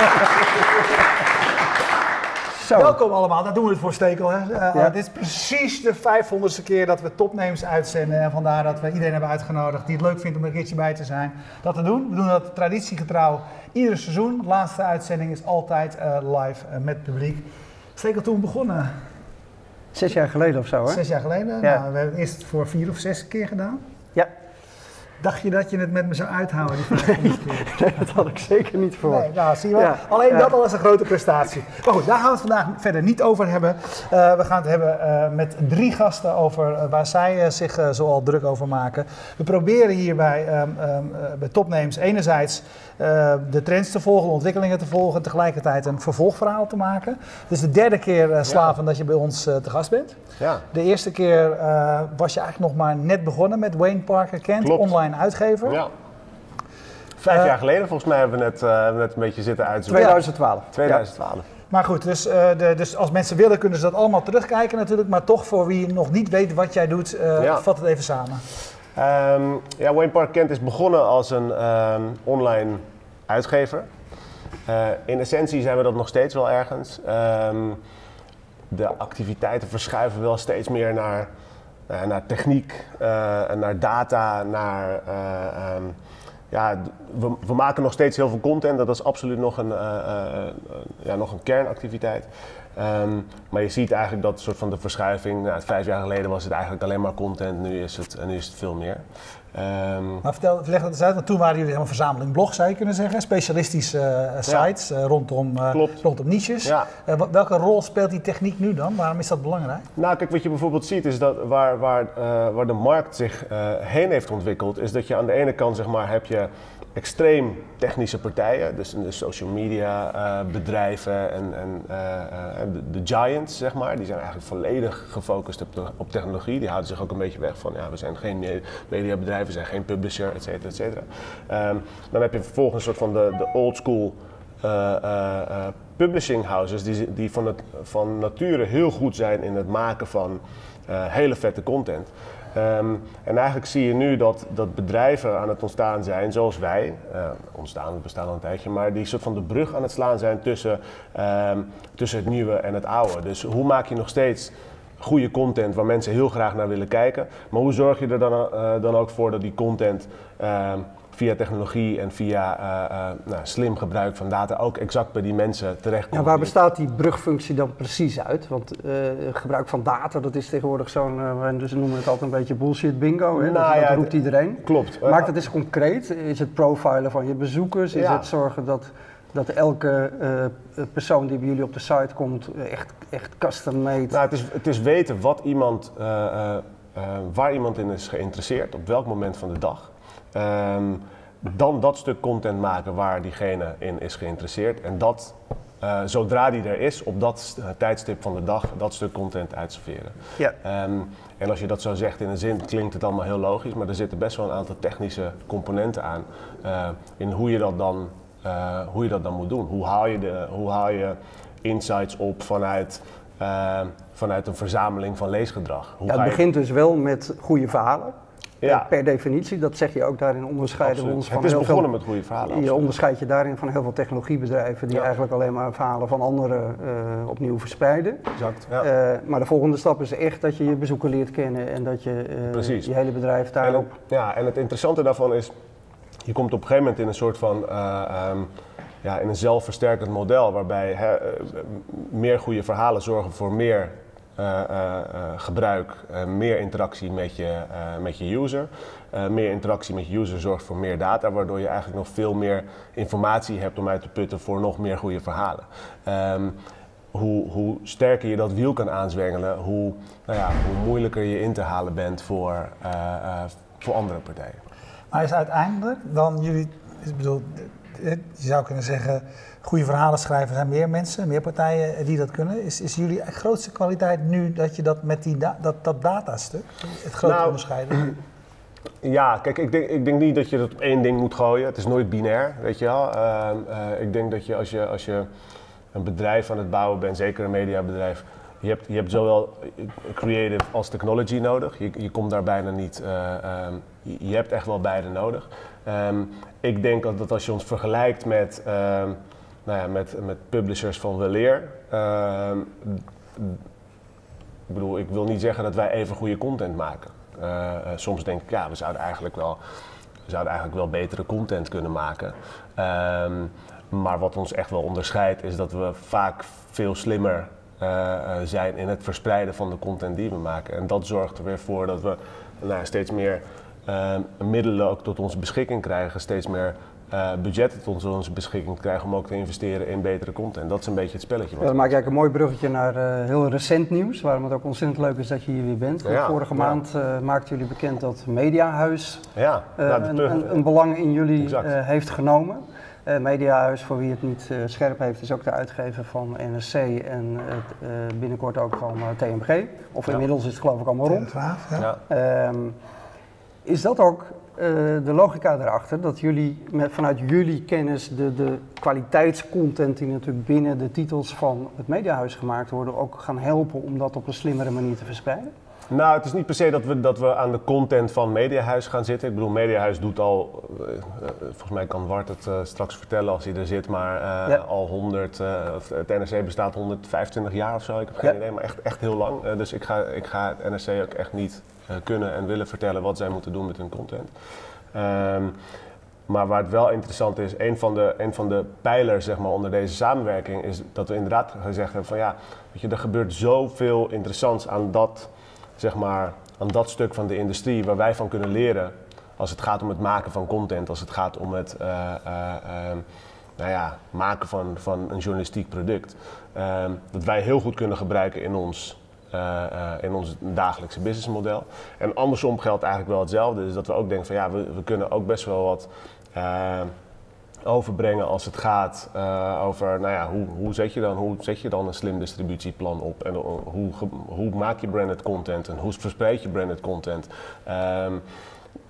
Zo. Welkom allemaal, daar doen we het voor Stekel. Hè. Eh, Ja. Dit is precies de 500ste keer dat we topnames uitzenden. En vandaar dat we iedereen hebben uitgenodigd die het leuk vindt om er een keertje bij te zijn. Dat te doen. We doen dat traditiegetrouw ieder seizoen. De laatste uitzending is altijd eh, live eh, met publiek. Stekel toen begonnen, Zes jaar geleden of zo, hè? zes jaar geleden. Ja. Nou, we hebben het eerst voor vier of zes keer gedaan. Dacht je dat je het met me zou uithouden, die 500 keer? Nee, dat had ik zeker niet verwacht. Nee, nou, zie je wel. Ja, Alleen ja. dat al is een grote prestatie. Maar goed, daar gaan we het vandaag verder niet over hebben. Eh, we gaan het hebben eh, met drie gasten over eh, waar zij zich zoal druk over maken. We proberen hier bij, ehm, ehm, eh, bij Topnames enerzijds de trends te volgen, de ontwikkelingen te volgen en tegelijkertijd een vervolgverhaal te maken. Het is de derde keer, Slaven, dat je bij ons te gast bent. Ja, De eerste keer was je eigenlijk nog maar net begonnen met Wayne Parker Kent, Klopt. online uitgever. ja. Vijf Eh, jaar geleden volgens mij hebben we net, eh, net een beetje zitten uitzoeken. 2012. 2012. Maar goed, dus, eh, de, dus als mensen willen kunnen ze dat allemaal terugkijken natuurlijk. Maar toch voor wie nog niet weet wat jij doet, Ja. vat het even samen. Ehm, ja, Wayne Park Kent is begonnen als een ehm, online uitgever. In essentie zijn we dat nog steeds wel ergens. Ehm, de activiteiten verschuiven wel steeds meer naar, eh, naar techniek, eh, naar data, naar... eh, ehm, ja, we, we maken nog steeds heel veel content. Dat is absoluut nog een, ja, nog een kernactiviteit. Ehm, maar je ziet eigenlijk dat soort van de verschuiving. Nou, vijf jaar geleden was het eigenlijk alleen maar content. Nu is het, nu is het veel meer. Ehm, Maar vertel, leg dat eens uit, want toen waren jullie helemaal verzameling blogs, zou je kunnen zeggen. Specialistische eh, sites eh, rondom, eh, Klopt. rondom niches. Ja. Welke rol speelt die techniek nu dan? Waarom is dat belangrijk? Nou, kijk, wat je bijvoorbeeld ziet is dat waar, waar, waar de markt zich heen heeft ontwikkeld, is dat je aan de ene kant zeg maar, heb je extreem technische partijen, dus de social media eh, bedrijven en, en eh, eh, de, de giants, zeg maar, die zijn eigenlijk volledig gefocust op, op technologie. Die houden zich ook een beetje weg van, ja, we zijn geen me- mediabedrijf, we zijn geen publisher, et cetera, et cetera. Ehm, dan heb je vervolgens een soort van de, de old school publishing houses die, die van, het, van nature heel goed zijn in het maken van hele vette content. Ehm, en eigenlijk zie je nu dat, dat bedrijven aan het ontstaan zijn, zoals wij, eh, ontstaan, we bestaan al een tijdje, maar die soort van de brug aan het slaan zijn tussen, ehm, tussen het nieuwe en het oude. Dus hoe maak je nog steeds goede content waar mensen heel graag naar willen kijken, maar hoe zorg je er dan, eh, dan ook voor dat die content ehm, via technologie en via eh, eh, nou, slim gebruik van data ook exact bij die mensen terechtkomt. Ja, waar bestaat die brugfunctie dan precies uit? Want eh, gebruik van data, dat is tegenwoordig zo'n, we dus noemen het altijd een beetje bullshit bingo. Hè? Nou dat, ja, roept de- iedereen. Klopt. Maak dat eens concreet. Is het profilen van je bezoekers? Is Ja. het zorgen dat, dat elke persoon die bij jullie op de site komt echt, echt custom made... Nou, het, is, het is weten wat iemand, waar iemand in is geïnteresseerd, op welk moment van de dag. Ehm, dan dat stuk content maken waar diegene in is geïnteresseerd. En dat, eh, zodra die er is, op dat eh, tijdstip van de dag, dat stuk content uitserveren. Ja. Ehm, en als je dat zo zegt in een zin, klinkt het allemaal heel logisch, maar er zitten best wel een aantal technische componenten aan eh, in hoe je dat dan, hoe je dat dan moet doen. Hoe haal je, de, hoe haal je insights op vanuit, vanuit een verzameling van leesgedrag? Hoe Ja, het je- begint dus wel met goede verhalen. Ja. Eh, Per definitie, dat zeg je ook daarin onderscheiden we ons van Het is heel begonnen veel... met goede verhalen. Je onderscheidt je daarin van heel veel technologiebedrijven die Ja. eigenlijk alleen maar verhalen van anderen eh, opnieuw verspreiden. Exact. Ja. Eh, maar de volgende stap is echt dat je je bezoeker leert kennen en dat je je hele bedrijf En daarop. het, ja, en het interessante daarvan is, je komt op een gegeven moment in een soort van, eh, ehm, ja, in een zelfversterkend model, waarbij hè, meer goede verhalen zorgen voor meer gebruik, eh, meer interactie met je, eh, met je user. Eh, meer interactie met je user zorgt voor meer data, waardoor je eigenlijk nog veel meer informatie hebt om uit te putten voor nog meer goede verhalen. Ehm, hoe, hoe sterker je dat wiel kan aanzwengelen, hoe, nou ja, hoe moeilijker je in te halen bent voor, eh, eh, voor andere partijen. Maar is uiteindelijk dan jullie, ik bedoel, eh, je zou kunnen zeggen, goede verhalen schrijven zijn meer mensen, meer partijen die dat kunnen. Is, is jullie grootste kwaliteit nu dat je dat met die da- dat, dat datastuk, het grote Nou, onderscheiden? Ja, kijk, ik denk, ik denk niet dat je dat op één ding moet gooien. Het is nooit binair, weet je wel. Ehm, eh, ik denk dat je als, je als je een bedrijf aan het bouwen bent, zeker een mediabedrijf, je hebt, je hebt zowel creative als technology nodig. Je, je komt daar bijna niet. eh, ehm, je, hebt echt wel beide nodig. Ehm, ik denk dat, dat als je ons vergelijkt met, ehm, nou ja, met, met publishers van weleer. ik bedoel, ik wil niet zeggen dat wij even goede content maken. Eh, eh, soms denk ik, ja, we zouden eigenlijk wel, we zouden eigenlijk wel betere content kunnen maken. Maar wat ons echt wel onderscheidt, is dat we vaak veel slimmer eh, eh, zijn in het verspreiden van de content die we maken. En dat zorgt er weer voor dat we nou, steeds meer eh, middelen ook tot onze beschikking krijgen, steeds meer eh, budgetten tot onze beschikking krijgen om ook te investeren in betere content. Dat is een beetje het spelletje. Ja, dan maak je eigenlijk een mooi bruggetje naar eh, heel recent nieuws, waarom het ook ontzettend leuk is dat je hier weer bent. Ja, Vorige ja. maand eh, maakten jullie bekend dat Mediahuis ja, eh, nou, een, een, een belang in jullie eh, heeft genomen. Eh, Mediahuis, voor wie het niet eh, scherp heeft, is ook de uitgever van NSC en eh, binnenkort ook van TMG. Of Ja. inmiddels is het geloof ik allemaal rond. Ja. ja. Ehm, is dat ook eh, de logica erachter, dat jullie met, vanuit jullie kennis de, de kwaliteitscontent die natuurlijk binnen de titels van het mediahuis gemaakt worden, ook gaan helpen om dat op een slimmere manier te verspreiden? Nou, het is niet per se dat we, dat we aan de content van Mediahuis gaan zitten. Ik bedoel, Mediahuis doet al, eh, eh, volgens mij kan Wart het eh, straks vertellen als hij er zit, maar Ja. al 100, eh, of het NRC bestaat 125 jaar of zo, ik heb geen Ja. idee, maar echt, echt heel lang. Dus ik ga, ik ga het NRC ook echt niet kunnen en willen vertellen wat zij moeten doen met hun content. Ehm, maar waar het wel interessant is, een van de, een van de pijlers zeg maar, onder deze samenwerking is dat we inderdaad gezegd hebben van ja, weet je, er gebeurt zoveel interessants aan dat, zeg maar, aan dat stuk van de industrie waar wij van kunnen leren als het gaat om het maken van content, als het gaat om het eh, eh, ehm, nou ja, maken van, van een journalistiek product. Ehm, dat wij heel goed kunnen gebruiken in ons, eh, in ons dagelijkse businessmodel. En andersom geldt eigenlijk wel hetzelfde. Dus dat we ook denken van ja, we, we kunnen ook best wel wat eh, overbrengen als het gaat eh, over nou ja, hoe, hoe, zet je dan, hoe zet je dan een slim distributieplan op en eh, hoe, hoe maak je branded content en hoe verspreid je branded content. Ehm,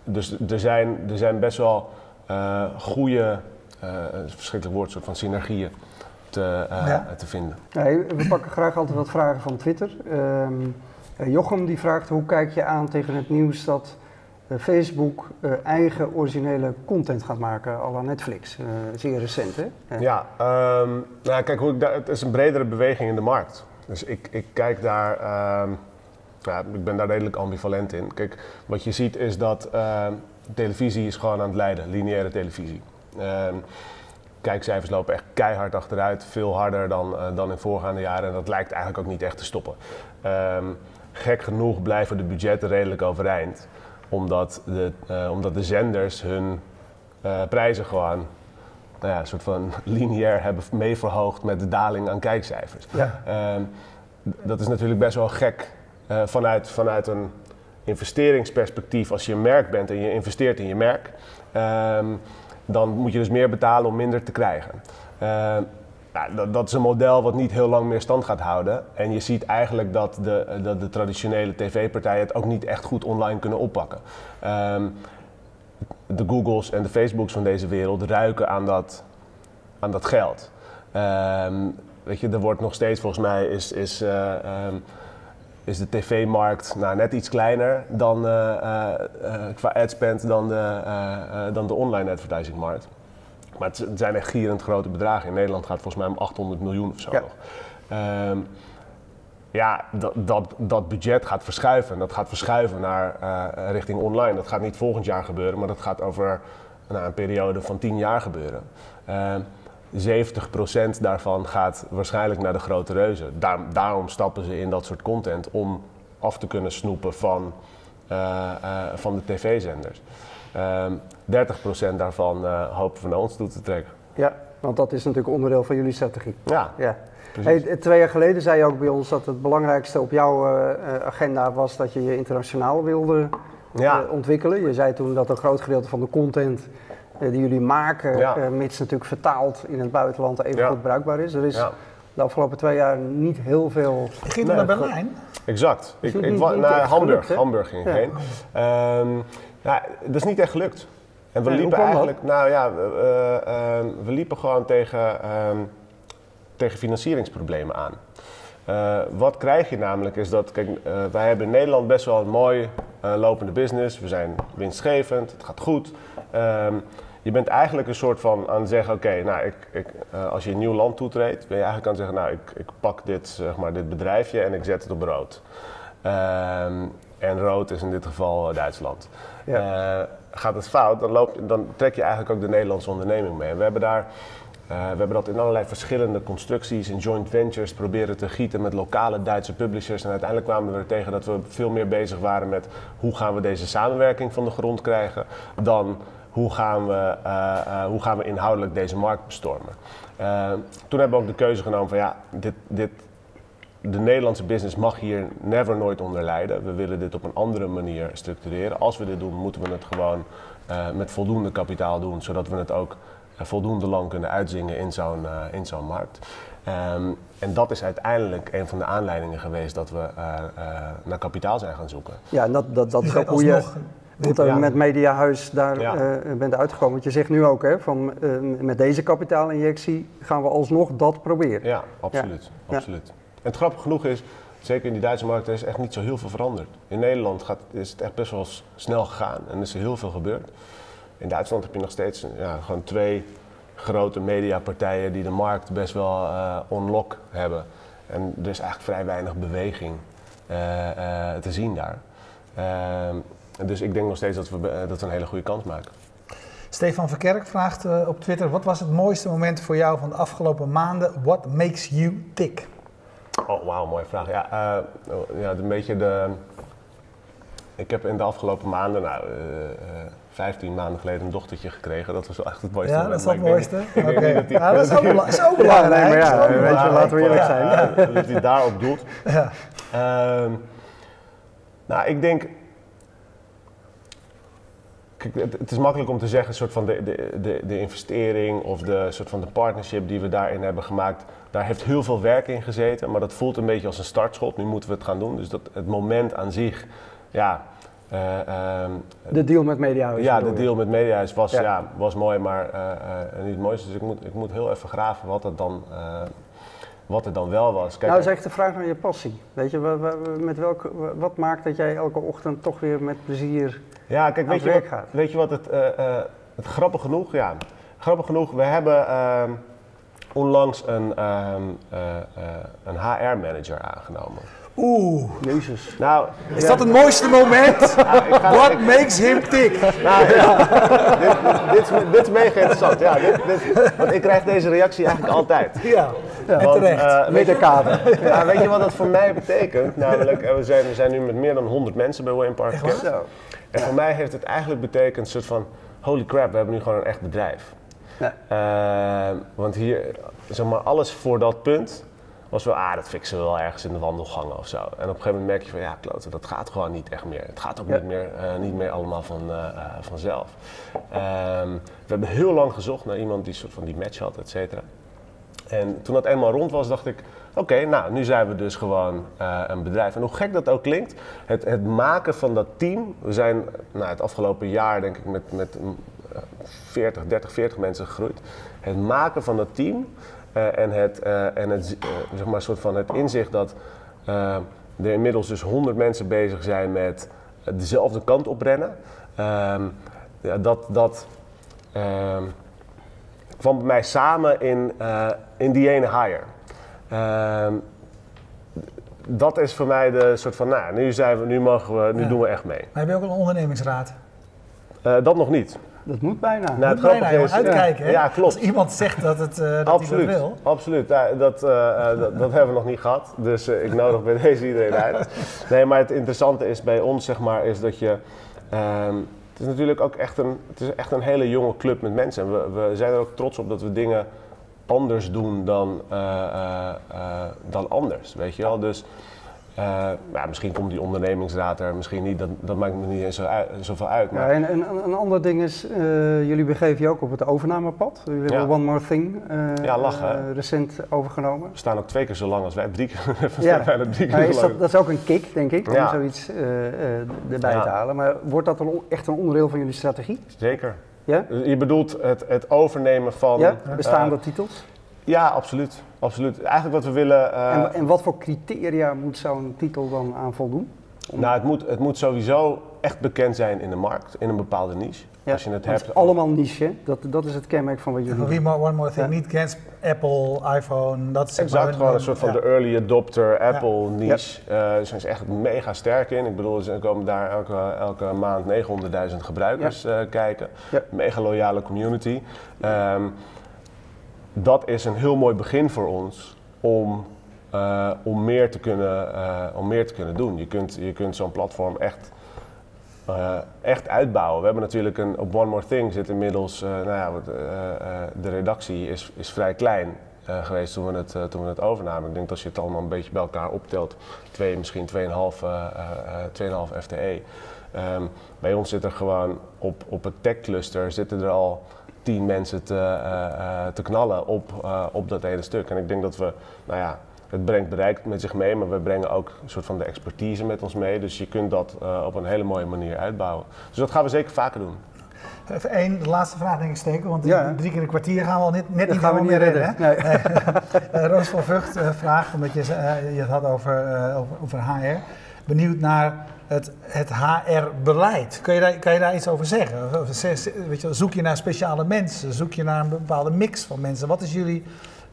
dus er zijn, er zijn best wel eh goede, een verschrikkelijk woord, soort van synergieën te, Ja. te vinden. Nee, we pakken graag altijd wat vragen van Twitter. Ehm, eh, Jochem die vraagt hoe kijk je aan tegen het nieuws dat Facebook eh, eigen originele content gaat maken, à la Netflix. Eh, zeer recent hè? Eh, Ja, ehm, nou, kijk, hoe ik het is een bredere beweging in de markt. Dus ik, ik kijk daar, ehm, ja, ik ben daar redelijk ambivalent in. Kijk, wat je ziet is dat ehm, televisie is gewoon aan het leiden, lineaire televisie. Ehm, kijkcijfers lopen echt keihard achteruit, veel harder dan, eh, dan in voorgaande jaren. En dat lijkt eigenlijk ook niet echt te stoppen. Gek genoeg blijven de budgetten redelijk overeind. Omdat de, eh, omdat de zenders hun eh, prijzen gewoon nou ja, een soort van lineair hebben mee verhoogd met de daling aan kijkcijfers. Ja. Ehm, dat is natuurlijk best wel gek eh, vanuit, vanuit een investeringsperspectief. Als je een merk bent en je investeert in je merk, ehm, dan moet je dus meer betalen om minder te krijgen. Ehm, nou, dat, dat is een model wat niet heel lang meer stand gaat houden. En je ziet eigenlijk dat de, dat de traditionele tv-partijen het ook niet echt goed online kunnen oppakken. Ehm, de Googles en de Facebooks van deze wereld ruiken aan dat, aan dat geld. Ehm, weet je, er wordt nog steeds, volgens mij, is, is, eh, ehm, is de tv-markt nou, net iets kleiner dan, eh, eh, qua adspend dan de, dan de online advertisingmarkt. Maar het, zijn echt gierend grote bedragen. In Nederland gaat het volgens mij om 800 miljoen of zo Ja. nog. Ehm, ja, dat, dat, dat budget gaat verschuiven. Dat gaat verschuiven naar eh, richting online. Dat gaat niet volgend jaar gebeuren, maar dat gaat over nou, een periode van 10 jaar gebeuren. Ehm 70% daarvan gaat waarschijnlijk naar de grote reuzen. Daar, daarom stappen ze in dat soort content om af te kunnen snoepen van, eh, eh, van de tv-zenders. Ehm 30% daarvan eh, hopen we naar ons toe te trekken. Ja, want dat is natuurlijk onderdeel van jullie strategie. Ja, Ja. precies. Hey, twee jaar geleden zei je ook bij ons dat het belangrijkste op jouw eh, eh, agenda was dat je je internationaal wilde Ja. eh, ontwikkelen. Je zei toen dat een groot gedeelte van de content eh, die jullie maken, Ja. eh, mits natuurlijk vertaald in het buitenland, even Ja. goed bruikbaar is. Er is Ja. de afgelopen twee jaar niet heel veel. Je ging Nee, naar. Berlijn. Exact. Ik, ik, niet- wa- niet naar Hamburg. gelukt? Hamburg ging ik Ja. heen. Ehm, ja, dat is niet echt gelukt. En we liepen eigenlijk, nou ja, we, eh, ehm, we liepen gewoon tegen, ehm, tegen financieringsproblemen aan. Eh, wat krijg je namelijk is dat, kijk, eh, wij hebben in Nederland best wel een mooi lopende business. We zijn winstgevend, het gaat goed. Ehm, je bent eigenlijk een soort van aan het zeggen, oké, nou, ik, ik, als je een nieuw land toetreedt, ben je eigenlijk aan het zeggen, nou, ik, ik pak dit, zeg maar, dit bedrijfje en ik zet het op rood. Ehm, en rood is in dit geval eh, Duitsland. Eh, gaat het fout, dan, loop, dan trek je eigenlijk ook de Nederlandse onderneming mee. En we hebben daar eh, we hebben dat in allerlei verschillende constructies, in joint ventures proberen te gieten met lokale Duitse publishers. En uiteindelijk kwamen we er tegen dat we veel meer bezig waren met hoe gaan we deze samenwerking van de grond krijgen, dan hoe gaan we, hoe gaan we inhoudelijk deze markt bestormen. Toen hebben we ook de keuze genomen van ja, dit, dit, de Nederlandse business mag hier never nooit onder lijden. We willen dit op een andere manier structureren. Als we dit doen, moeten we het gewoon eh, met voldoende kapitaal doen, zodat we het ook eh, voldoende lang kunnen uitzingen in zo'n eh, in zo'n markt. Ehm, en dat is uiteindelijk een van de aanleidingen geweest dat we eh, eh, naar kapitaal zijn gaan zoeken. Ja, en dat, dat, dat is ook hoe je alsnog- hoe het Ja. met Mediahuis daar Ja. eh, bent uitgekomen. Want je zegt nu ook, hè, van, met deze kapitaalinjectie gaan we alsnog dat proberen. Ja, absoluut. Ja. absoluut. Het grappige genoeg is, zeker in die Duitse markt, er is echt niet zo heel veel veranderd. In Nederland gaat, is het echt best wel snel gegaan en is er heel veel gebeurd. In Duitsland heb je nog steeds ja, gewoon twee grote mediapartijen die de markt best wel eh on-lock hebben. En er is eigenlijk vrij weinig beweging eh, eh, te zien daar. Ehm, dus ik denk nog steeds dat we, dat we een hele goede kans maken. Stefan Verkerk vraagt op Twitter: Wat was het mooiste moment voor jou van de afgelopen maanden? What makes you tick? Oh, wauw, mooie vraag. Ja, eh, ja, een beetje de. Ik heb in de afgelopen maanden, nou, eh, eh, 15 maanden geleden, een dochtertje gekregen. Dat was wel echt het mooiste. Ja, dat is het denk mooiste. denk dat die- Ja, dat is ook, bela- is ook Ja, belangrijk. nee, maar ja, weet je, belangrijk. laten we eerlijk zijn. Ja, eh, dat hij daarop doelt. Ja. Ehm, nou, ik denk. Kijk, het, het is makkelijk om te zeggen, soort van de, de, de, de investering of de, soort van de partnership die we daarin hebben gemaakt, daar heeft heel veel werk in gezeten, maar dat voelt een beetje als een startschot. Nu moeten we het gaan doen. Dus dat, het moment aan zich, ja. eh, ehm, De deal met Mediahuis. ja, de deal met Mediahuis was, Ja. ja. was mooi, maar eh, eh, niet het mooiste. Dus ik moet, ik moet heel even graven wat het dan, wat het dan wel was. Kijk, nou, dat is echt de vraag naar je passie. Weet je, met welke, wa- wat maakt dat jij elke ochtend toch weer met plezier... Ja, kijk, weet het je, wat, werk gaat. weet je wat het, het grappig genoeg, ja, grappig genoeg, we hebben ehm, onlangs een, ehm, eh, eh, een HR-manager aangenomen. Oeh, Jezus. Nou, is dat het mooiste moment? What makes him tick? nou, ja, dit, dit, is, dit is mega interessant. Ja, dit, dit, want ik krijg deze reactie eigenlijk altijd. Ja, en Want, terecht. eh, weet, je, Middenkader. ja, weet je wat dat voor mij betekent? Namelijk, we zijn, we zijn nu met meer dan 100 mensen bij Wayne Park Echt. En voor mij heeft het eigenlijk betekend een soort van, holy crap, we hebben nu gewoon een echt bedrijf. Ja. Eh, want hier, zeg maar, alles voor dat punt was wel, ah, dat fixen we wel ergens in de wandelgangen of zo. En op een gegeven moment merk je van, ja, kloten, dat gaat gewoon niet echt meer. Het gaat ook Ja. niet, meer, eh, niet meer allemaal van, eh, eh, vanzelf. Ehm, we hebben heel lang gezocht naar iemand die soort van die match had, et cetera. En toen dat eenmaal rond was, dacht ik: oké, nou, nu zijn we dus gewoon een bedrijf. En hoe gek dat ook klinkt, het, het maken van dat team. We zijn nou, het afgelopen jaar, denk ik, met, met 40, 30, 40 mensen gegroeid. Het maken van dat team eh, en het, eh, en het, eh, zeg maar, soort van het inzicht dat er inmiddels dus 100 mensen bezig zijn met dezelfde kant op rennen. Ehm, dat. dat ehm, kwam bij mij samen in, in die ene hire. Ehm, dat is voor mij de soort van, nou, nu, zijn we, nu, mogen we, nu Ja. doen we echt mee. Maar heb je ook een ondernemingsraad? Dat nog niet. Dat moet bijna. Nou, het Moet bijna, is... uitkijken, hè? Ja, klopt. Als iemand zegt dat, het, eh dat hij Absoluut, dat wil. absoluut. Ja, dat, eh, eh, dat, dat hebben we nog niet gehad. Dus ik nodig bij deze iedereen uit. Nee, maar het interessante is bij ons, zeg maar, is dat je... ehm, het is natuurlijk ook echt een, het is echt een hele jonge club met mensen. En we, we zijn er ook trots op dat we dingen anders doen dan, dan anders, weet je wel. Dus eh, ja, misschien komt die ondernemingsraad er, misschien niet. Dat, dat maakt me niet eens zo uit, zoveel uit. Ja, Maar en, en een ander ding is, eh, jullie begeven je ook op het overnamepad. Jullie Ja. hebben One More Thing eh, Ja, lachen, recent overgenomen. we staan ook twee keer zo lang als wij. Drie keer, Ja. bijna drie keer is dat, dat is ook een kick, denk ik, om Ja. zoiets erbij Ja. te halen. Maar wordt dat dan echt een onderdeel van jullie strategie? Zeker. Ja? Je bedoelt het, het overnemen van... ja? Bestaande titels? Ja, absoluut. absoluut. Eigenlijk wat we willen... eh, En, en wat voor criteria moet zo'n titel dan aan voldoen? Om- nou, het moet, het moet sowieso echt bekend zijn in de markt, in een bepaalde niche. Ja, Als je het hebt... allemaal niche, hè? dat, dat is het kenmerk van wat jullie doen. One More Thing Ja. niet kent, Apple, iPhone, dat is Exact, gewoon een soort van ja. de early adopter Apple niche. Eh, Daar zijn ze echt mega sterk in. Ik bedoel, ze komen daar elke, elke maand 900.000 gebruikers eh, kijken. Ja. Mega loyale community. Ehm, dat is een heel mooi begin voor ons om, eh, om, meer, te kunnen, eh, om meer te kunnen doen. Je kunt, je kunt zo'n platform echt, eh, echt uitbouwen. We hebben natuurlijk een, op One More Thing zit inmiddels, nou ja, de redactie is, is vrij klein. geweest toen we, het, toen we het overnamen. Ik denk dat als je het allemaal een beetje bij elkaar optelt, twee, misschien 2,5 eh, eh, eh, 2,5 FTE. Ehm, bij ons zit er gewoon op, op het tech cluster zitten er al tien mensen te, eh, eh, te knallen op, eh, op dat hele stuk. En ik denk dat we, nou ja, het brengt bereik met zich mee, maar we brengen ook een soort van de expertise met ons mee. Dus je kunt dat eh, op een hele mooie manier uitbouwen. Dus dat gaan we zeker vaker doen. Even één, de laatste vraag denk ik steken, want Ja. drie keer een kwartier gaan we al net, net Dat niet gaan we helemaal redden. meer Nee. Roos van Vught eh, vraagt, omdat je, je het had over, eh, over, over HR, benieuwd naar het, het HR-beleid. Kun je, daar, kan je daar iets over zeggen? Weet je, zoek je naar speciale mensen? Zoek je naar een bepaalde mix van mensen? Wat is jullie,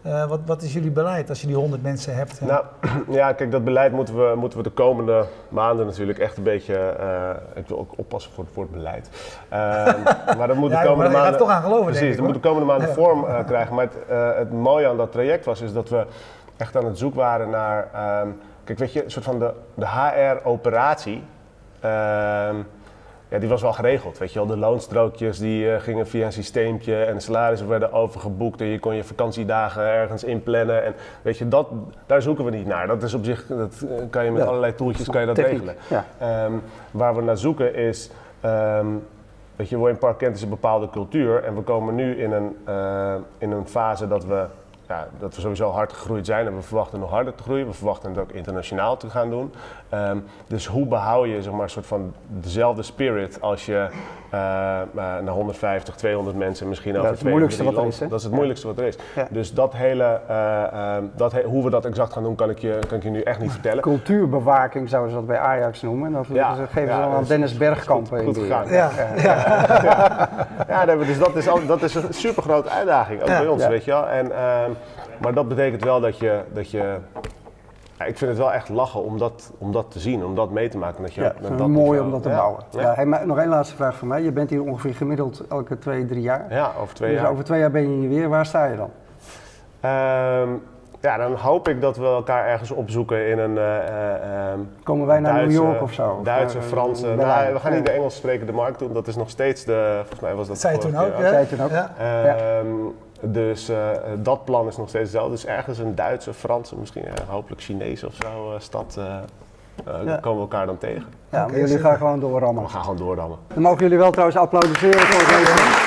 eh, wat, wat is jullie beleid als je die 100 mensen hebt? Nou, ja, kijk, dat beleid moeten we, moeten we de komende maanden natuurlijk echt een beetje. eh, ik wil ook oppassen voor het woord beleid. Ehm, maar dat moet Ja, de komende gaat maanden. toch aan geloven, Precies, dat moet de komende maanden vorm eh, krijgen. Maar het, eh, het mooie aan dat traject was is dat we echt aan het zoek waren naar. ehm, kijk, weet je, een soort van de, de HR-operatie. ehm, ja, die was wel geregeld, weet je wel. De loonstrookjes die eh, gingen via een systeempje en de salarissen werden overgeboekt en je kon je vakantiedagen ergens inplannen. En weet je, dat, daar zoeken we niet naar. Dat is op zich, dat eh, kan je met Ja, allerlei toeltjes kan je dat techniek, regelen. ja. Ehm, waar we naar zoeken is, ehm weet je, Wayne Park Kent is een bepaalde cultuur en we komen nu in een, eh, in een fase dat we, ja, dat we sowieso hard gegroeid zijn en we verwachten nog harder te groeien. We verwachten het ook internationaal te gaan doen. Ehm, dus hoe behoud je zeg maar, een soort van dezelfde spirit als je eh, eh, naar 150, 200 mensen misschien Ja, over dat is het twee, moeilijkste wat er is, hè? Dat is het Ja. moeilijkste wat er is. Ja. Dus dat hele, eh, ehm, dat he- hoe we dat exact gaan doen, kan ik je, kan ik je nu echt niet vertellen. Cultuurbewaking zouden ze dat bij Ajax noemen. En dat Ja, geven ja, ze dan aan is Dennis Bergkamp goed- gegaan. Ja, Ja, maar dus dat is, al, dat is een super grote uitdaging, ook Ja. bij ons, Ja. weet je wel. En, ehm, maar dat betekent wel dat je, dat je ja, ik vind het wel echt lachen om dat, om dat te zien, om dat mee te maken. Dat je Ja, dat mooi niveau- om dat te ja, bouwen. Ja, Ja. hey, maar nog één laatste vraag van mij. Je bent hier ongeveer gemiddeld elke twee, drie jaar. Ja, over twee dus jaar. over twee jaar ben je hier weer. Waar sta je dan? Ehm, ja, dan hoop ik dat we elkaar ergens opzoeken in een. eh, eh, ehm, Komen wij naar New York of zo? Of Duitse, eh, Franse. Nou, we gaan niet Ja. de Engels sprekende markt doen. Dat is nog steeds de. Volgens mij was dat. Dat zei je vorige toen ook, keer? Zei je toen ook? Ja. Dus eh, dat plan is nog steeds hetzelfde. Dus ergens een Duitse, Franse, misschien eh, hopelijk Chinese of zo eh, stad. Ja. komen we elkaar dan tegen. Ja, maar jullie super. gaan gewoon doorrammen. We gaan gewoon doordammen. Dan mogen jullie wel trouwens applaudisseren voor deze.